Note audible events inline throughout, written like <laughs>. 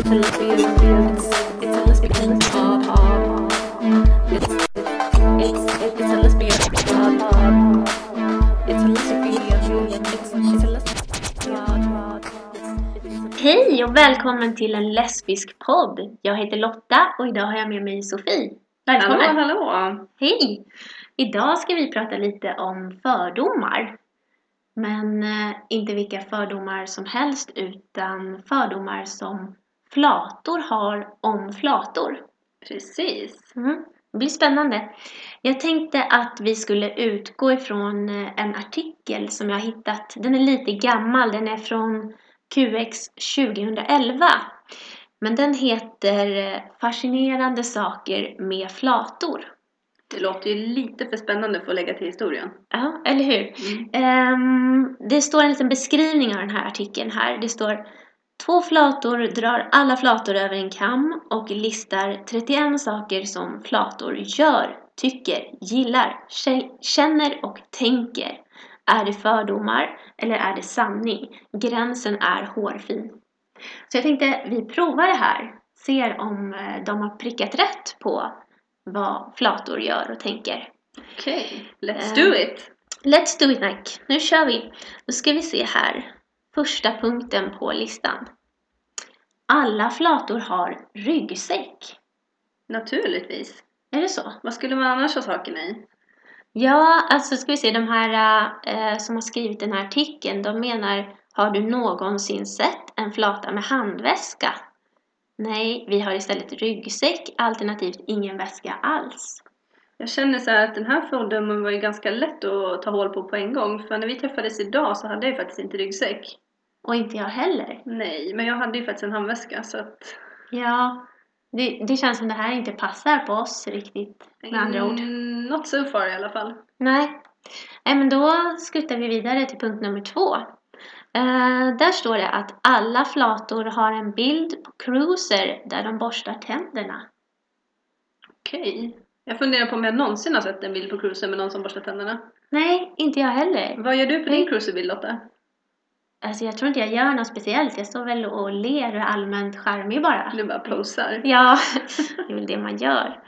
Hej och välkommen till en lesbisk podd. Jag heter Lotta och idag har jag med mig Sofie. Välkommen! Hallå, hallå! Hej! Idag ska vi prata lite om fördomar. Men eh, inte vilka fördomar som helst utan fördomar som flator har om flator. Precis. Mm. Det blir spännande. Jag tänkte att vi skulle utgå ifrån eh, en artikel som jag har hittat. Den är lite gammal, den är från QX 2011. Men den heter eh, Fascinerande saker med flator. Det låter ju lite för spännande för att lägga till historien. Ja, eller hur? Mm. Ehm, det står en liten beskrivning av den här artikeln här. Det står Två flator drar alla flator över en kam och listar 31 saker som flator gör, tycker, gillar, kä- känner och tänker. Är det fördomar eller är det sanning? Gränsen är hårfin. Så jag tänkte vi provar det här, ser om eh, de har prickat rätt på vad flator gör och tänker. Okej, let's Ehm. do it! Let's do it Nike. Nu kör vi. Då ska vi se här. Första punkten på listan. Alla flator har ryggsäck. Naturligtvis. Är det så? Vad skulle man annars ha sakerna i? Ja, alltså ska vi se. De här eh, som har skrivit den här artikeln, de menar Har du någonsin sett en flata med handväska? Nej, vi har istället ryggsäck alternativt ingen väska alls. Jag känner så här att den här fördomen var ju ganska lätt att ta hål på på en gång. För när vi träffades idag så hade jag faktiskt inte ryggsäck. Och inte jag heller. Nej, men jag hade ju faktiskt en handväska så att... Ja, det, det känns som det här inte passar på oss riktigt med andra ord. Mm, not so far i alla fall. Nej. Nej, men då skuttar vi vidare till punkt nummer två. Eh, där står det att alla flator har en bild på cruiser där de borstar tänderna. Okej. Jag funderar på om jag någonsin har sett en bild på cruisen med någon som borstar tänderna. Nej, inte jag heller. Vad gör du på din cruiserbild Lotta? Alltså jag tror inte jag gör något speciellt. Jag står väl och ler och är allmänt charmig bara. Du bara posar. Ja, <laughs> det är väl det man gör.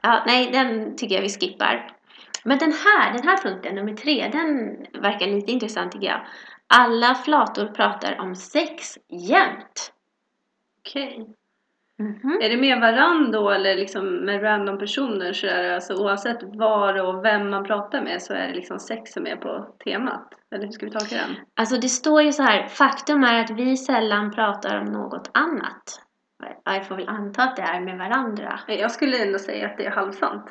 Ja, nej, den tycker jag vi skippar. Men den här, den här punkten, nummer tre, den verkar lite intressant tycker jag. Alla flator pratar om sex jämt. Okej. Mhm. Är det med varann då eller liksom med random personer så är det alltså oavsett var och vem man pratar med så är det liksom sex som är på temat? Eller hur ska vi tolka den? Alltså det står ju så här, faktum är att vi sällan pratar om något annat. Jag får väl anta att det är med varandra. Jag skulle ändå säga att det är halvsant.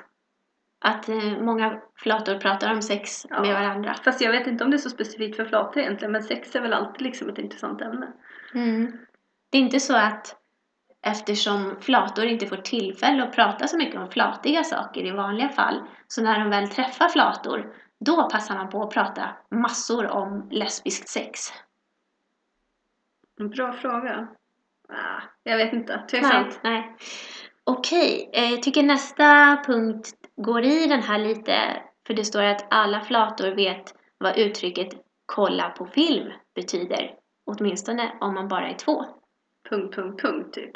Att eh, många flator pratar om sex Ja. med varandra. Fast jag vet inte om det är så specifikt för flator egentligen men sex är väl alltid liksom ett intressant ämne. Mm. Det är inte så att eftersom flator inte får tillfälle att prata så mycket om flatiga saker i vanliga fall, så när de väl träffar flator, då passar man på att prata massor om lesbiskt sex. En bra fråga. Ah, jag vet inte. Nej, Tveksamt. nej. Okej, eh, jag tycker nästa punkt går i den här lite, för det står att alla flator vet vad uttrycket kolla på film betyder. Åtminstone om man bara är två. Punkt, punkt, punkt typ.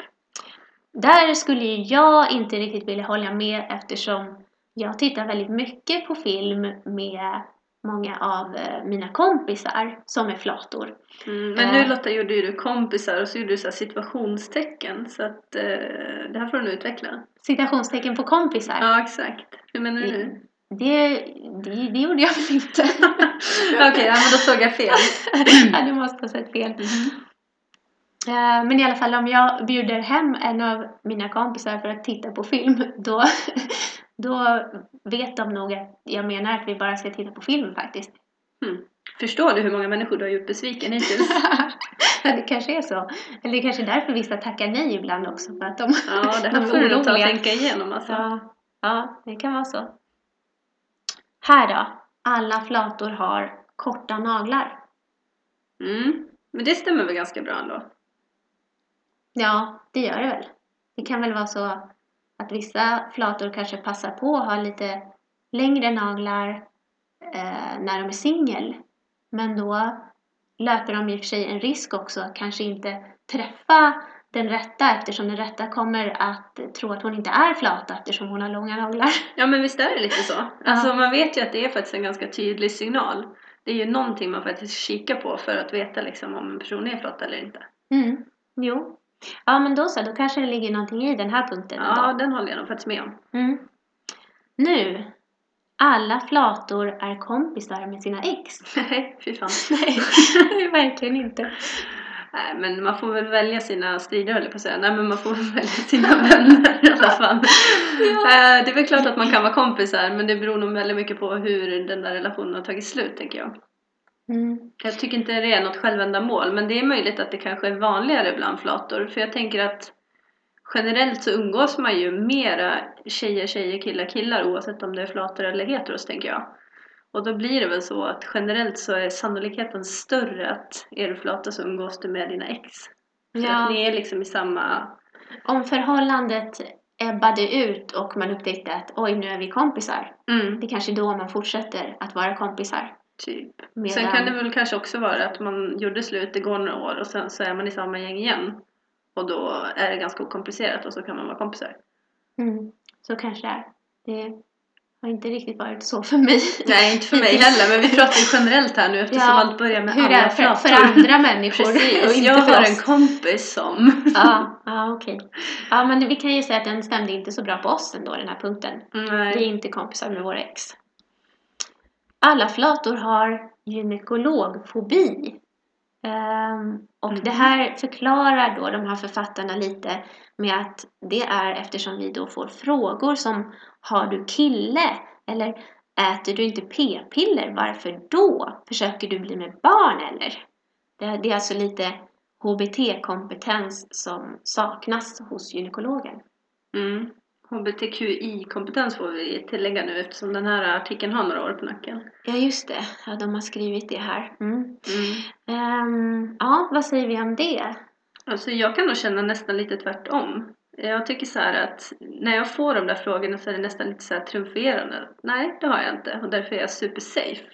Där skulle jag inte riktigt vilja hålla med eftersom jag tittar väldigt mycket på film med många av eh, mina kompisar som är flator. Mm, men Eh. nu Lotta gjorde ju du kompisar och så gjorde du så situationstecken så att eh, det här får du utveckla. Citationstecken på kompisar. Ja exakt. Hur menar du nu? Det, det, det gjorde jag väl inte? <laughs> Okej, ja, men då såg jag fel. <laughs> ja, du måste ha sett fel. Eh, Men i alla fall om jag bjuder hem en av mina kompisar för att titta på film <laughs> då, då vet de nog att jag menar att vi bara ska titta på film faktiskt. Hmm. Förstår du hur många människor du har gjort besviken hittills? <laughs> det kanske är så. Eller det kanske är därför vissa tackar nej ibland också. För att de, Ja, det de här är får du nog ta och tänka igenom alltså. Ja, ja, det kan vara så. Här då. Alla flator har korta naglar. Mm. Men det stämmer väl ganska bra ändå? Ja, det gör det väl. Det kan väl vara så att vissa flator kanske passar på att ha lite längre naglar eh, när de är singel. Men då löper de i och för sig en risk också att kanske inte träffa den rätta eftersom den rätta kommer att tro att hon inte är flata eftersom hon har långa naglar. Ja men visst är det lite så. Alltså man vet ju att det är faktiskt en ganska tydlig signal. Det är ju någonting man faktiskt kikar på för att veta liksom om en person är flata eller inte. Mm. Jo. Ja men då så, då kanske det ligger någonting i den här punkten Ja, ändå. den håller jag nog faktiskt med om. Mm. Nu. Alla flator är kompisar med sina ex. <laughs> Nej, fy fan. <laughs> Nej, verkligen inte. Nej, men man får väl välja sina strider höll jag på att säga. Nej, men man får väl välja sina vänner i alla fall. <laughs> Eh, Det är väl klart att man kan vara kompisar, men det beror nog väldigt mycket på hur den där relationen har tagit slut, tänker jag. Mm. Jag tycker inte det är något självändamål, men det är möjligt att det kanske är vanligare bland flator. För jag tänker att generellt så umgås man ju mera tjejer, tjejer, killar, killar oavsett om det är flator eller heteros, tänker jag. Och då blir det väl så att generellt så är sannolikheten större att är du flata så umgås du med dina ex. För Ja. att ni är liksom i samma... Om förhållandet ebbade ut och man upptäckte att oj, nu är vi kompisar. Mm, Det är kanske då man fortsätter att vara kompisar. Typ. Medan... Sen kan det väl kanske också vara att man gjorde slut, det går några år och sen så är man i samma gäng igen. Och då är det ganska okomplicerat och så kan man vara kompisar. Mm. Så kanske det är. Det har inte riktigt varit så för mig. <laughs> Nej, inte för mig heller, men vi pratar ju generellt här nu eftersom Ja, allt börjar med Hur är för, för andra människor och Precis, inte jag för har oss. en kompis som... <laughs> Ja, ja okej. Ja, men vi kan ju säga att den stämde inte så bra på oss ändå, den här punkten. Vi är Nej. inte kompisar med våra ex. Alla flator har gynekologfobi. Ehm, och det här förklarar då de här författarna lite med att det är eftersom vi då får frågor som Har du kille? Eller Äter du inte p-piller? Varför då? Försöker du bli med barn eller? Det, det är alltså lite HBT-kompetens som saknas hos gynekologen. Mm. HBTQI-kompetens får vi tillägga nu eftersom den här artikeln har några år på nacken. Ja, just det. Ja, de har skrivit det här. Mm. Mm. Ehm, ja, vad säger vi om det? Alltså jag kan nog känna nästan lite tvärtom. Jag tycker så att när jag får de där frågorna så är det nästan lite så här triumferande. Nej, det har jag inte och därför är jag super safe.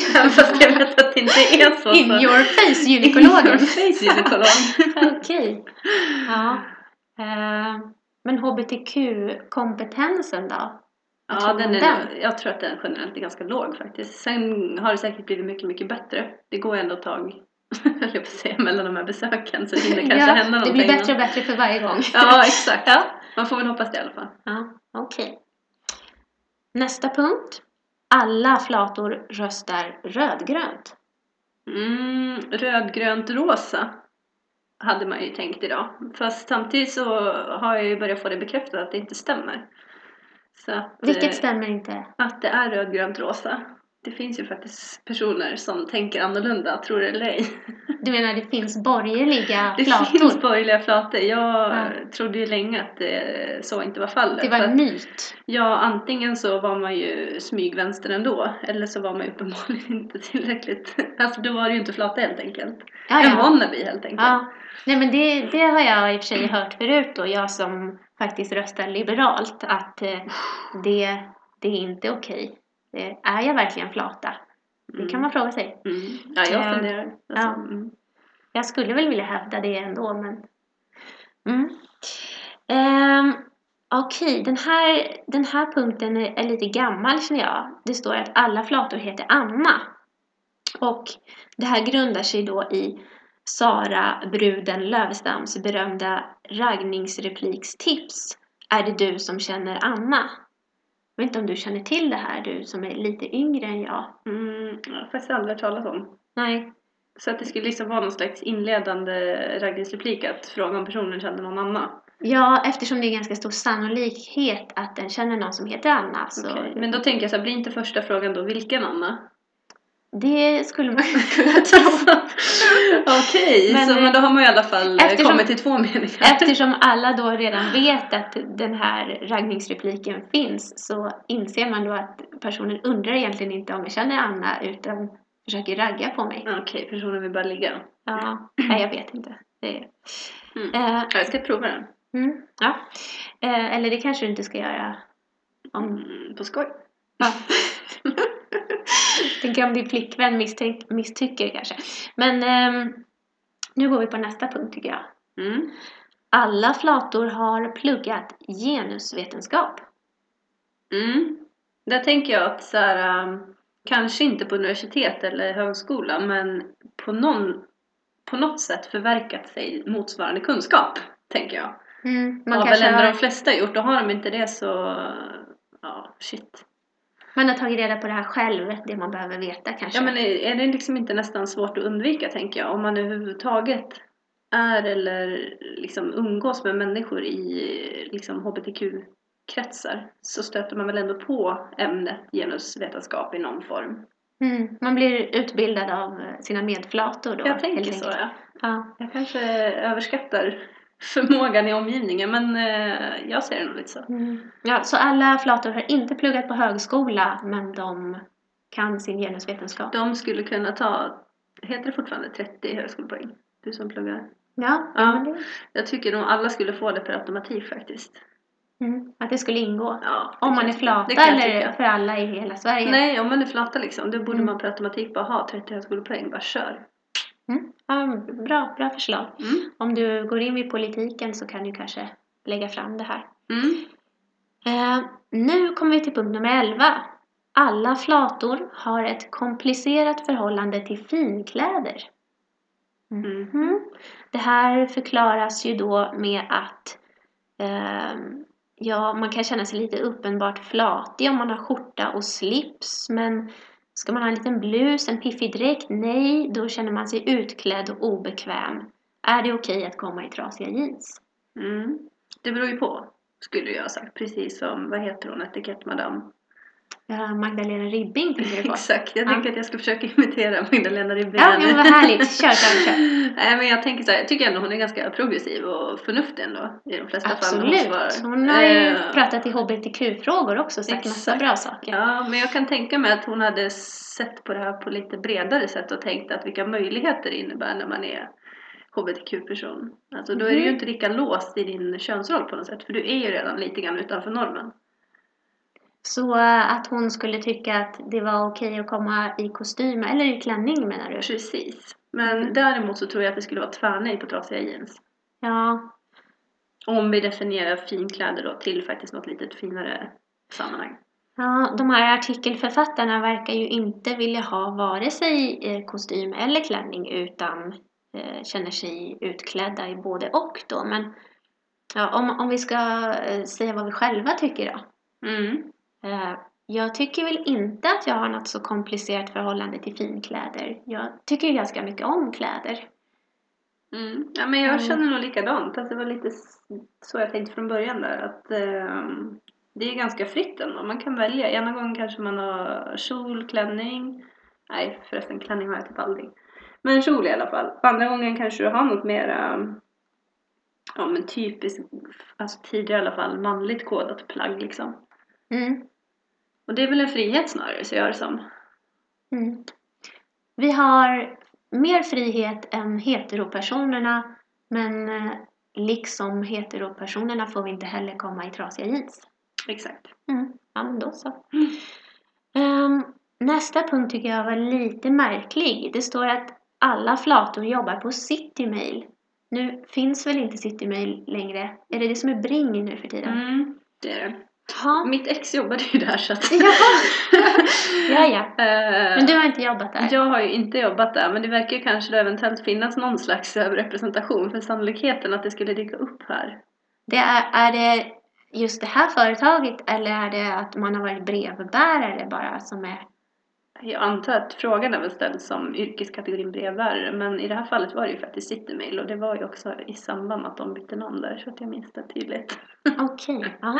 <laughs> Även fast jag vet att det inte är så. In your face, In your gynekologen! face, gynekolog. <laughs> Okej. Ja. Ehm, men HBTQ-kompetensen då? Vad Ja, den är, den? jag tror att den generellt är ganska låg faktiskt. Sen har det säkert blivit mycket, mycket bättre. Det går ändå ett tag, <laughs> jag på säga, mellan de här besöken så det hinner kanske ja, hända det någonting. blir bättre och bättre för varje gång. Ja, <laughs> exakt. Ja. Man får väl hoppas det i alla fall. Ja, okej. Nästa punkt. Alla flator röstar rödgrönt. Mm, rödgrönt rosa hade man ju tänkt idag. Fast samtidigt så har jag ju börjat få det bekräftat att det inte stämmer. Så att, Vilket eh, stämmer inte? att det är rödgrönt rosa. Det finns ju faktiskt personer som tänker annorlunda, tror det eller ej. Du menar det finns borgerliga <laughs> Det flator? finns borgerliga flator. Jag Ja. trodde ju länge att det, så inte var fallet. Det var en myt. ja, antingen så var man ju smygvänster ändå, eller så var man uppenbarligen <laughs> inte tillräckligt. Alltså då var det ju inte flata helt enkelt. Ja, En ja. wannabe helt enkelt. ja. Nej men det, det har jag i och för sig hört förut och jag som faktiskt röstar liberalt att eh, det, det är inte okej. Det- Är jag verkligen flata? Det kan man fråga sig. Mm. Ja, jag Eh, funderar. Alltså, ja. mm. Jag skulle väl vilja hävda det ändå, men... Mm. Ehm, Okej, den, här, den här punkten är, är lite gammal känner jag. Det står att alla flator heter Anna. Och det här grundar sig då i Sara Bruden Lövestams berömda raggningsreplikstips. Är det du som känner Anna? Vet inte om du känner till det här, du som är lite yngre än jag. Mm, jag har faktiskt aldrig hört talas om. Nej, Så att det skulle liksom vara någon slags inledande raggningsreplik att fråga om personen kände någon annan. Ja, eftersom det är ganska stor sannolikhet att den känner någon som heter Anna. Så Okej. Men då tänker jag så här, blir inte första frågan då vilken Anna? Det skulle man <laughs> kunna tro. Okej, Men, så, men då har man i alla fall eftersom- kommit till två meningar. Eftersom alla då redan vet att den här raggningsrepliken finns så inser man då att personen undrar egentligen inte om jag känner Anna utan försöker ragga på mig. Okej, personen vill bara ligga. Ja, nej jag vet inte. Det är... Mm. Ja, Jag ska prova den. mm, ja. Eh, eller det kanske du inte ska göra. Om... Mm, på skoj. Ja. <laughs> Tänker om din flickvän misstänk, misstycker kanske. Men ehm, nu går vi på nästa punkt tycker jag. Mm. Alla flator har pluggat genusvetenskap. Mm. Där tänker jag att så här, um, kanske inte på universitet eller högskola men på, någon, på något sätt förverkat sig motsvarande kunskap, tänker jag. Mm, Man har väl ändå har, de flesta gjort och har de inte det så, ja shit. Man har tagit reda på det här själv, det man behöver veta kanske. Ja men är det liksom inte nästan svårt att undvika tänker jag om man överhuvudtaget är eller liksom umgås med människor i liksom hbtq-kretsar så stöter man väl ändå på ämnet genusvetenskap i någon form. mm, man blir utbildad av sina medflator då. jag tänker så ja. Ja. Jag kanske överskattar förmågan i omgivningen men eh, jag ser det nog lite så. Mm. ja, så alla flator har inte pluggat på högskola, men de kan sin genusvetenskap. De skulle kunna ta, heter det fortfarande 30 högskolepoäng? Du som pluggar. Ja, Ja. Det, Jag tycker nog alla skulle få det per automatik faktiskt. mm, att det skulle ingå. Ja, det Om man är flata eller tycka. för alla i hela Sverige. Nej, om man är flata liksom, då borde Mm. man per automatik bara ha 30 högskolepoäng. Bara kör. Mm. Ja, bra, bra förslag. Mm. Om du går in i politiken så kan du kanske lägga fram det här. Mm. Eh, nu kommer vi till punkt nummer 11. Alla flator har ett komplicerat förhållande till finkläder. Mm. Mhm. Det här förklaras ju då med att ehm, ja, man kan känna sig lite uppenbart flatig om man har skjorta och slips, men ska man ha en liten blus, en piffig dräkt? Nej, då känner man sig utklädd och obekväm. Är det okej att komma i trasiga jeans? Mm. Det beror ju på, skulle jag ha sagt. Precis som, vad heter hon, etikettmadam? Magdalena Ribbing tänker du på? <laughs> Exakt, jag Ja. tänker att jag ska försöka imitera Magdalena Ribbing. Ja, men vad härligt. Kör, kör, kör. <laughs> Nej men jag tänker så här, jag tycker ändå hon är ganska progressiv och förnuftig ändå i de flesta fall. när Absolut. svarar. Hon har ju Eh, pratat i hbtq-frågor också, sagt massa bra saker. Ja, men jag kan tänka mig att hon hade sett på det här på lite bredare sätt och tänkt att vilka möjligheter det innebär när man är hbtq-person. Alltså då är du ju inte lika låst i din könsroll på något sätt, för du är ju redan lite grann utanför normen. Så äh, att hon skulle tycka att det var okej att komma i kostym, eller i klänning menar du? Precis. Men däremot så tror jag att det skulle vara tvärnej på trasiga jeans. Ja, Om vi definierar finkläder då till faktiskt något lite finare sammanhang. ja, de här artikelförfattarna verkar ju inte vilja ha vare sig eh, kostym eller klänning utan eh, känner sig utklädda i både och då. Men ja, om, om vi ska eh, säga vad vi själva tycker då. Mm. Eh, Jag tycker väl inte att jag har något så komplicerat förhållande till finkläder. Jag tycker ganska mycket om kläder. Mm. Ja, men jag Mm. känner nog likadant. Alltså, det var lite så jag tänkte från början där. Att ehm, det är ganska fritt ändå. Man kan välja. Ena gången kanske man har kjol, klänning. Nej förresten klänning har jag typ aldrig. Men kjol i alla fall. Andra gången kanske du har något mer ja men typiskt, alltså tidigare i alla fall, manligt kodat plagg liksom. Mm. Och det är väl en frihet snarare, så jag det som. Mm. Vi har mer frihet än heteropersonerna men eh, liksom heteropersonerna får vi inte heller komma i trasiga jeans. Exakt. Mm. Ja, men då så. Ehm, nästa punkt tycker jag var lite märklig. Det står att alla flator jobbar på Citymail. Nu finns väl inte Citymail längre? Är det det som är Bring nu för tiden? Mm, det är det. Ja. Mitt ex jobbade ju där så att... Jaha. <laughs> ja, ja. Eh, Men du har inte jobbat där? Jag har ju inte jobbat där men det verkar ju kanske då eventuellt finnas någon slags överrepresentation för sannolikheten att det skulle dyka upp här. Det är, är det just det här företaget eller är det att man har varit brevbärare bara som är... Jag antar att frågan är väl ställd som yrkeskategorin brevbärare men i det här fallet var det ju faktiskt Citymail och det var ju också i samband med att de bytte namn där så att jag minns det tydligt. Okej, ja.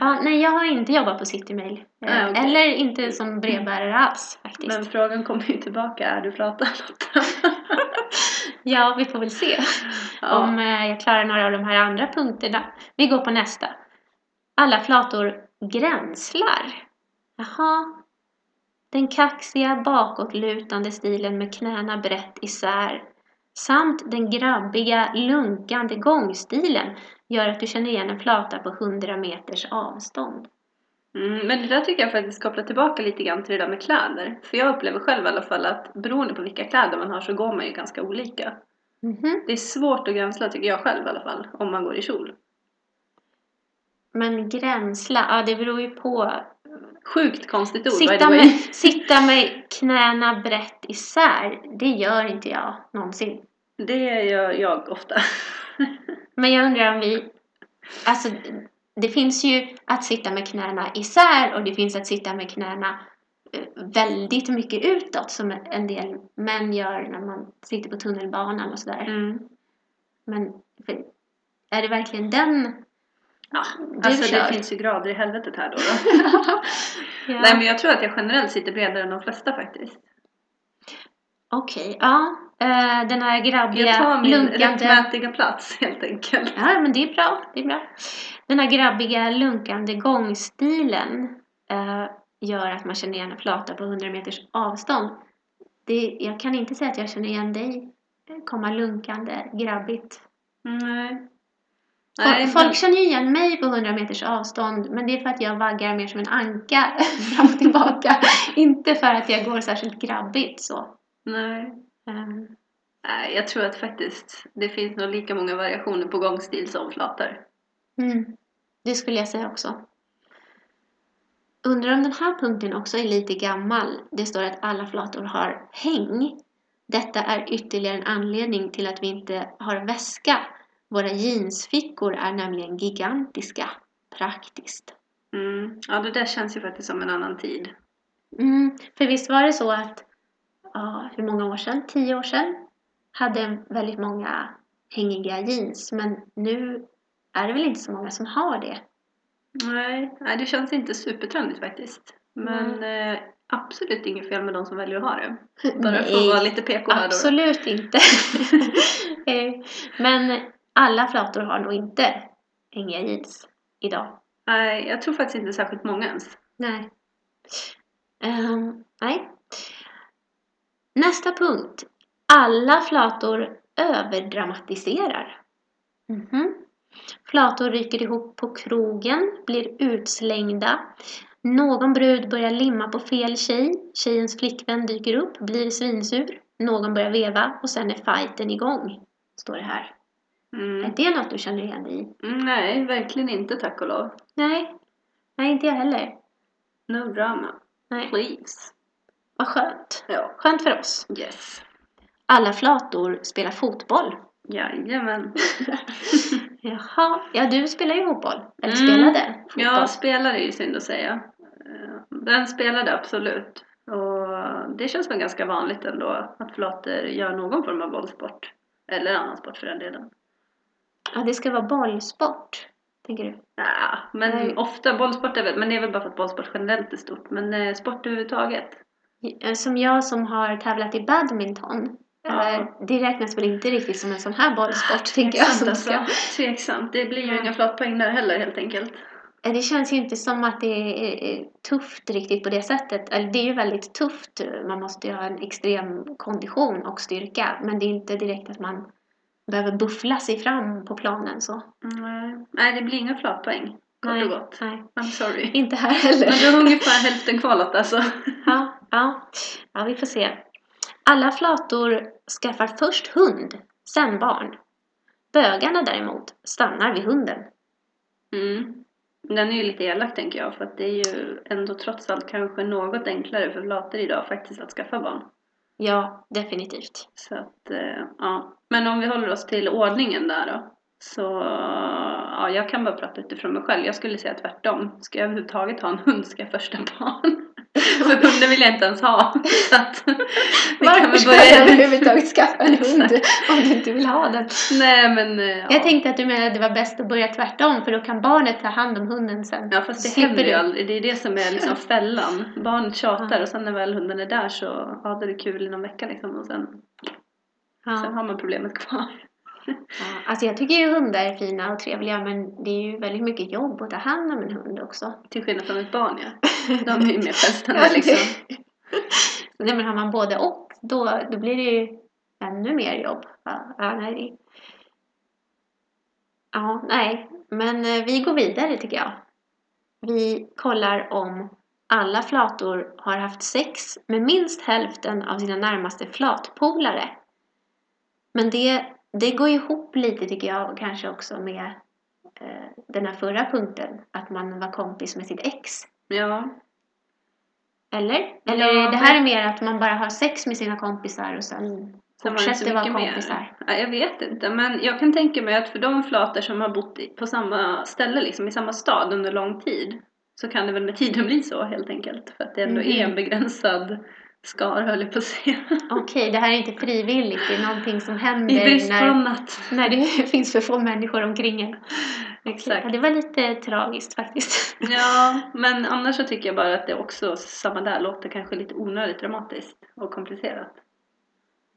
ja. Nej, jag har inte jobbat på Citymail. Eh, Nej, okej. Eller inte som brevbärare alls faktiskt. Men frågan kommer ju tillbaka, är du flata Lotta? <laughs> Ja, vi får väl se Ja. om eh, jag klarar några av de här andra punkterna. Vi går på nästa. Alla flator gränslar. Jaha. Den kaxiga bakåtlutande stilen med knäna brett isär samt den grabbiga lunkande gångstilen gör att du känner igen en flata på 100 meters avstånd. Mm, men det där tycker jag faktiskt kopplar tillbaka lite grann till det där med kläder. För jag upplever själv i alla fall att beroende på vilka kläder man har så går man ju ganska olika. Mhm. Det är svårt att gränsla tycker jag själv i alla fall, om man går i kjol. Men gränsla, ja det beror ju på. Sjukt konstigt ord Sitta med, sitta med knäna brett isär, det gör inte jag någonsin. Det gör jag ofta. Men jag undrar om vi... Alltså, det finns ju att sitta med knäna isär och det finns att sitta med knäna eh, väldigt mycket utåt som en del män gör när man sitter på tunnelbanan och sådär. Mm. Men är det verkligen den Ja, du alltså kör? det finns ju grader i helvetet här då. då. <laughs> ja. Nej men jag tror att jag generellt sitter bredare än de flesta faktiskt. Okej, ja. Eh, den här grabbiga, Jag tar min lunkande... rättmätiga plats helt enkelt. Ja, men det är bra. Det är bra. Den här grabbiga, lunkande gångstilen eh, gör att man känner igen en flata på 100 meters avstånd. Det, jag kan inte säga att jag känner igen dig eh, komma lunkande, grabbigt. Nej. Folk, Nej, folk men- känner ju igen mig på 100 meters avstånd, men det är för att jag vaggar mer som en anka <laughs> fram och tillbaka. inte för att jag går särskilt grabbigt så. Nej. Ehm, Nej, jag tror att faktiskt det finns nog lika många variationer på gångstil som flator. Mm, det skulle jag säga också. Undrar om den här punkten också är lite gammal. Det står att alla flator har häng. Detta är ytterligare en anledning till att vi inte har väska. Våra jeansfickor är nämligen gigantiska. Praktiskt. Mm. Ja, det där känns ju faktiskt som en annan tid. Mm, för visst var det så att, ja, hur många år sedan? Tio år sedan? Hade väldigt många hängiga jeans. Men nu är det väl inte så många som har det. Nej, nej det känns inte supertrendigt faktiskt. Men eh, absolut inget fel med de som väljer att ha det. Bara för att vara lite PK här då. Absolut inte. <laughs> <laughs> Eh, Men alla flator har nog inte hängiga jeans idag. Nej, jag tror faktiskt inte särskilt många ens. Nej. Ehm, nej. Nästa punkt. Alla flator överdramatiserar. Mhm. Flator ryker ihop på krogen, blir utslängda. Någon brud börjar limma på fel tjej. Tjejens flickvän dyker upp, blir svinsur. Någon börjar veva och sen är fighten igång. Står det här. Mm. Är det något du känner igen dig i? Mm, Nej, verkligen inte tack och lov. Nej. Nej, inte jag heller. No drama. Nej. Please. Vad skönt. Ja. Skönt för oss. Yes. Alla flator spelar fotboll. Jajamän. <laughs> Jaha, ja du spelar ju fotboll. Eller Mm. spelade fotboll. Ja, spelare är ju synd att säga. Eh, Den spelade absolut. Och det känns väl ganska vanligt ändå att flator gör någon form av bollsport. Eller annan sport för den delen. Ja, det ska vara bollsport. Tänker du? Ja, men Nej. ofta bollsport är väl, men det är väl bara för att bollsport generellt är stort. Men eh, sport överhuvudtaget. Eh, Som jag som har tävlat i badminton. Ja. eh, Det räknas väl inte riktigt som en sån här bollsport, tänker jag. Alltså. Tveksamt. Det blir ju Ja. inga flatpoäng där heller helt enkelt. Det känns ju inte som att det är tufft riktigt på det sättet. Eller det är ju väldigt tufft. Man måste ju ha en extrem kondition och styrka. Men det är inte direkt att man behöver buffla sig fram på planen så. Nej, Nej det blir inga flatpoäng. Kort Nej, och gott. nej. I'm sorry. <laughs> Inte här heller. Men du har ungefär hälften kvalat alltså. <laughs> Ja, ja. ja, vi får se. Alla flator skaffar först hund, sen barn. Bögarna däremot stannar vid hunden. Mm. Den är ju lite elak tänker jag för att det är ju ändå trots allt kanske något enklare för flator idag faktiskt att skaffa barn. Ja, definitivt. Så att, eh, ja. Men om vi håller oss till ordningen där då. Så ja, jag kan bara prata utifrån mig själv. Jag skulle säga tvärtom. Ska jag överhuvudtaget ha en hund ska jag första barn. <laughs> För hunden vill jag inte ens ha. Så att, <laughs> vi kan Varför väl ska börja jag överhuvudtaget skaffa en hund <laughs> om du inte vill ha den? Nej men eh, ja. Jag tänkte att du menade att det var bäst att börja tvärtom för då kan barnet ta hand om hunden sen. Ja fast det Slipper händer ju du. aldrig. Det är det som är liksom fällan. Barnet tjatar och sen när väl hunden är där så ja, då är det kul i någon vecka liksom och sen, sen Ja. har man problemet kvar. Ja. Alltså jag tycker ju hundar är fina och trevliga men det är ju väldigt mycket jobb att ta hand om en hund också. Till skillnad från ett barn ja. <laughs> De är ju mer det- liksom. Nej men har man både och då, då blir det ju ännu mer jobb. Ja, ja, nej. Ja, nej. Men eh, vi går vidare tycker jag. Vi kollar om alla flator har haft sex med minst hälften av sina närmaste flatpolare. Men det, det går ihop lite tycker jag kanske också med eh, den här förra punkten. Att man var kompis med sitt ex. Ja. Eller? Eller Ja, det här är mer att man bara har sex med sina kompisar och sen fortsätter vara kompisar. Ja, jag vet inte, men jag kan tänka mig att för de flator som har bott på samma ställe, liksom, i samma stad under lång tid, så kan det väl med tiden bli så helt enkelt. För att det ändå är Mhm. en begränsad skar, höll jag på att säga. Okej, det här är inte frivilligt. Det är någonting som händer när, när det <laughs> finns för få människor omkring en. Exakt. Ja, det var lite tragiskt faktiskt. <laughs> Ja, men annars så tycker jag bara att det också, samma där, låter kanske lite onödigt dramatiskt och komplicerat.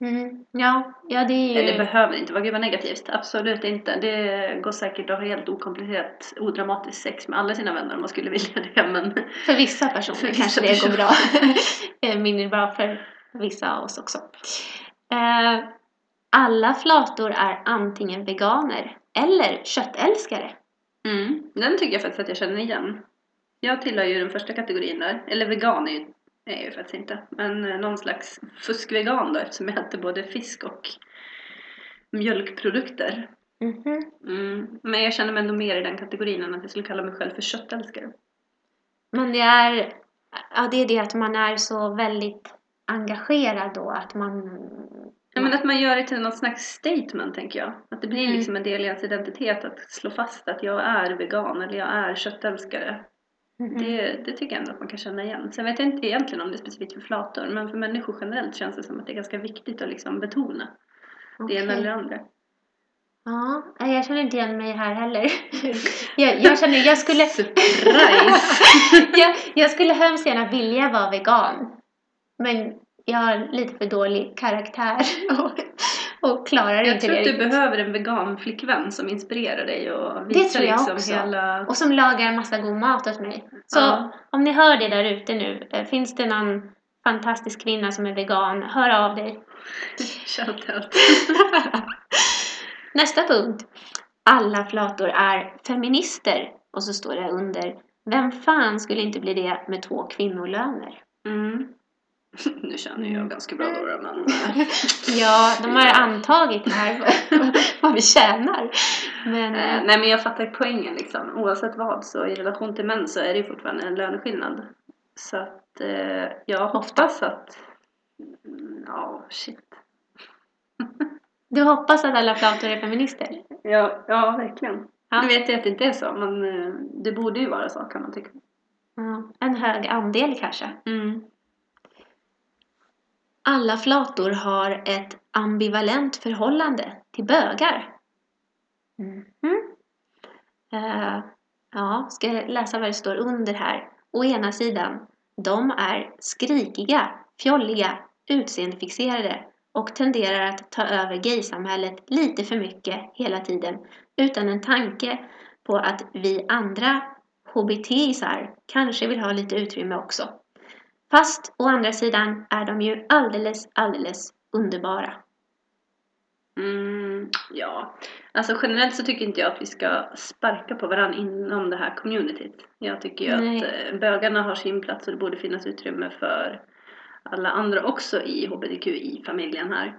Mm, ja, ja, det är ju... Det behöver inte vara, gud vad negativt. Absolut inte. Det går säkert att ha helt okomplicerat, odramatiskt sex med alla sina vänner om man skulle vilja det. Men För vissa personer För vissa kanske det går bra. <laughs> Eh, Mindre bra för vissa av oss också. Eh, alla flator är antingen veganer eller köttälskare. mm, den tycker jag faktiskt att jag känner igen. Jag tillhör ju den första kategorin där. Eller vegan är ju, är jag faktiskt inte. Men eh, någon slags fuskvegan då eftersom jag äter både fisk och mjölkprodukter. Mhm. Mm. Men jag känner mig ändå mer i den kategorin än att jag skulle kalla mig själv för köttälskare. Men det är, ja, det är det att man är så väldigt engagerad då att man... Ja, men att man gör det till något slags statement tänker jag. Att det blir Mm. liksom en del i ens identitet att slå fast att jag är vegan eller jag är köttälskare. Mhm. Det, det tycker jag ändå att man kan känna igen. Sen vet jag inte egentligen om det är specifikt för flator men för människor generellt känns det som att det är ganska viktigt att liksom betona det ena eller det andra. Ja, jag känner inte igen mig här heller. <laughs> jag, jag känner, jag skulle... <laughs> Jag, jag skulle hemskt gärna vilja vara vegan. Men jag har lite för dålig karaktär <laughs> och, och klarar Jag inte tror det att du behöver en vegan flickvän som inspirerar dig och Det visar tror jag liksom också. hela... Och som lagar en massa god mat åt mig. Så Ja. om ni hör det där ute nu, eh, finns det någon fantastisk kvinna som är vegan, hör av dig. Shoutout. <laughs> Nästa punkt. Alla flator är feminister. Och så står det under. Vem fan skulle inte bli det med två kvinnolöner? Mm. <laughs> Nu känner jag ganska bra då men... <laughs> Ja, de har antagit det här <laughs> vad vi tjänar. Men Eh, eh, nej men jag fattar poängen liksom. Oavsett vad så i relation till män så är det ju fortfarande en löneskillnad. Så att eh, jag hoppas att... Mm, Ja, shit. du hoppas att alla flator är feminister? Ja, ja verkligen. Ja. Nu vet jag att det inte är så men eh, det borde ju vara så kan man tycka. Ja, en hög andel kanske. Mm. Alla flator har ett ambivalent förhållande till bögar. Mm. Uh, ja, ska jag läsa vad det står under här. Å ena sidan, de är skrikiga, fjolliga, utseendefixerade och tenderar att ta över gaysamhället lite för mycket hela tiden utan en tanke på att vi andra HBT-isar kanske vill ha lite utrymme också. Fast å andra sidan är de ju alldeles, alldeles underbara. Mm, ja, alltså generellt så tycker inte jag att vi ska sparka på varandra inom det här communityt. Jag tycker ju Nej. att eh, bögarna har sin plats och det borde finnas utrymme för alla andra också i hbtqi-familjen här.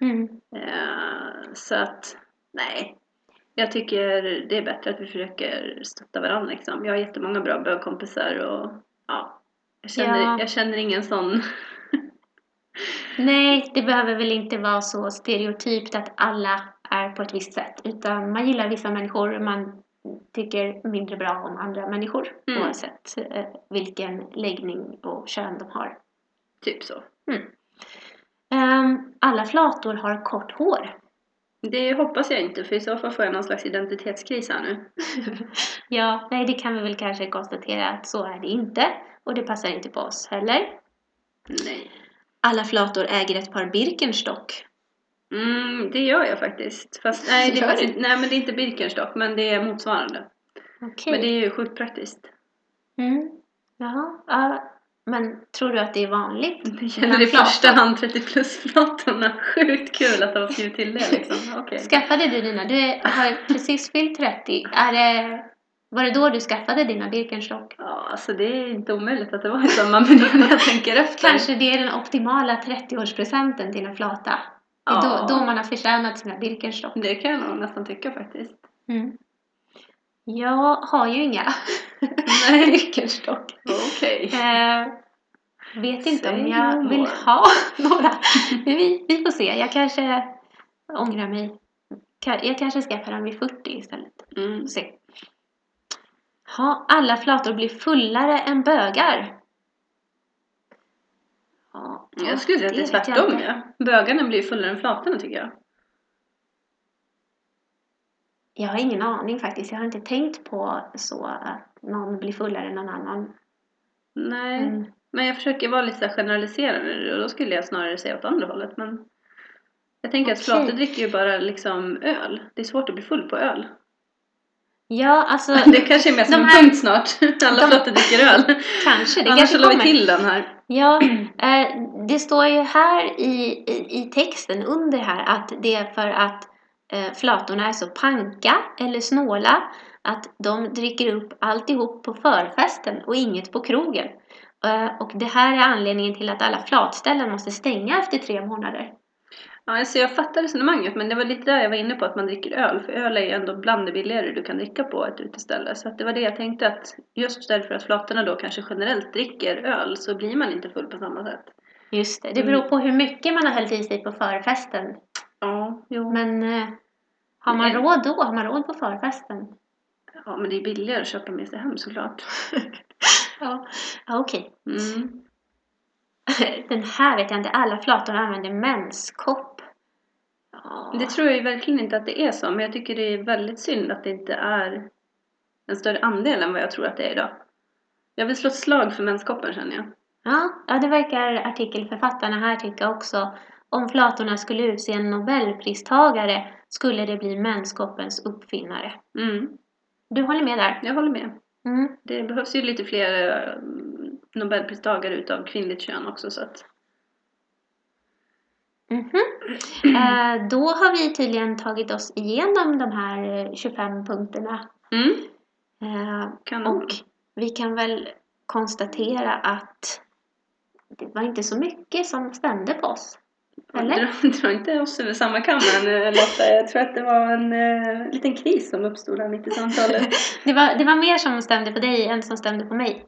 Mm. Eh, så att, nej. Jag tycker det är bättre att vi försöker stötta varandra liksom. Jag har jättemånga bra bögkompisar och ja, jag känner, Ja. jag känner ingen sån Nej, det behöver väl inte vara så stereotypt att alla är på ett visst sätt. Utan man gillar vissa människor, man tycker mindre bra om andra människor. Mm. Oavsett eh, vilken läggning och kön de har. typ så. Ehm, alla flator har kort hår. Det hoppas jag inte för i så fall får jag någon slags identitetskris här nu. <laughs> Ja, nej, det kan vi väl kanske konstatera att så är det inte. Och det passar inte på oss heller. Nej. Alla flator äger ett par Birkenstock. Mm, det gör jag faktiskt. Fast <laughs> nej, det är faktiskt inte, nej men det är inte Birkenstock men det är motsvarande. Okej. Men det är ju sjukt praktiskt. Mm. Jaha, ja. Men tror du att det är vanligt? <laughs> Det gäller i första hand 30 plus-flatorna. <laughs> Sjukt kul att de har skrivit till det liksom. Okej. Skaffade du dina? Du har precis fyllt 30. Är det, var det då du skaffade dina Birkenstock? Ja, alltså det är inte omöjligt att det var i samband med det när jag tänker efter. Kanske det är den optimala 30-årspresenten till en flata. Det är Ja. då, då man har förtjänat sina Birkenstock. Det kan jag nog nästan tycka faktiskt. Mm. Jag har ju inga. <laughs> Birkenstock. Okej. Eh, vet inte om Say jag no vill ha <laughs> några. Men vi, vi får se. Jag kanske ångrar mig. Jag kanske skaffar dem vid 40 istället. Mm. Se. Ha, alla flator blir fullare än bögar. Ja, Jag skulle säga att det är tvärtom. Ja. Bögarna blir fullare än flatorna tycker jag. Jag har ingen aning faktiskt. Jag har inte tänkt på så att någon blir fullare än någon annan. Nej. Mm. Men jag försöker vara lite generaliserande och då skulle jag snarare säga åt andra hållet. Men jag tänker att Okej. flator dricker ju bara liksom öl. Det är svårt att bli full på öl. Ja, alltså <laughs> Det kanske är med som en här- punkt snart. <laughs> Alla de- dricker öl. kanske. Det Annars kanske så la vi till den här. Ja, eh, det står ju här i, i, i texten under här att det är för att eh, flatorna är så panka eller snåla att de dricker upp alltihop på förfesten och inget på krogen. Eh, och det här är anledningen till att alla flatställen måste stänga efter tre månader. Ja, alltså jag fattar resonemanget men det var lite där jag var inne på att man dricker öl. För öl är ju ändå bland det billigare du kan dricka på ett uteställe. Så att det var det jag tänkte att just därför att flatorna då kanske generellt dricker öl så blir man inte full på samma sätt. Just det, det beror på hur mycket man har hällt i sig på förfesten. Ja, jo. Men eh, har man Nej. råd då? Har man råd på förfesten? Ja, men det är billigare att köpa med sig hem såklart. <laughs> Ja, ja okej. Mm. <laughs> Den här vet jag inte. Alla flator använder menskopp. Ja. Det tror jag ju verkligen inte att det är så, men jag tycker det är väldigt synd att det inte är en större andel än vad jag tror att det är idag. Jag vill slå ett slag för menskoppen känner jag. Ja, ja, det verkar artikelförfattarna här tycka också. Om flatorna skulle utse en nobelpristagare skulle det bli menskoppens uppfinnare. Mm. Du håller med där? Jag håller med. Mm. Det behövs ju lite fler eh, nobelpristagare utav kvinnligt kön också så att Mhm. Eh, då har vi tydligen tagit oss igenom de här eh, 25 punkterna. mm. Eh, kanon. och vi kan väl konstatera att det var inte så mycket som stämde på oss. Eller? Dra, inte oss över samma kammaren eh, Lotta. Jag tror att det var en eh, liten kris som uppstod här mitt i samtalet. <laughs> Det var, det var mer som stämde på dig än som stämde på mig.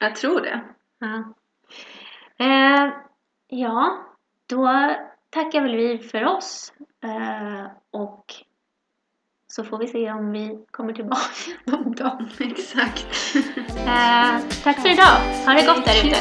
Jag tror det. Ja. Eh, ja, då tackar väl vi för oss. Eh, och så får vi se om vi kommer tillbaka <laughs> någon dag. Exakt. Eh, tack för idag. Ha det gott där ute.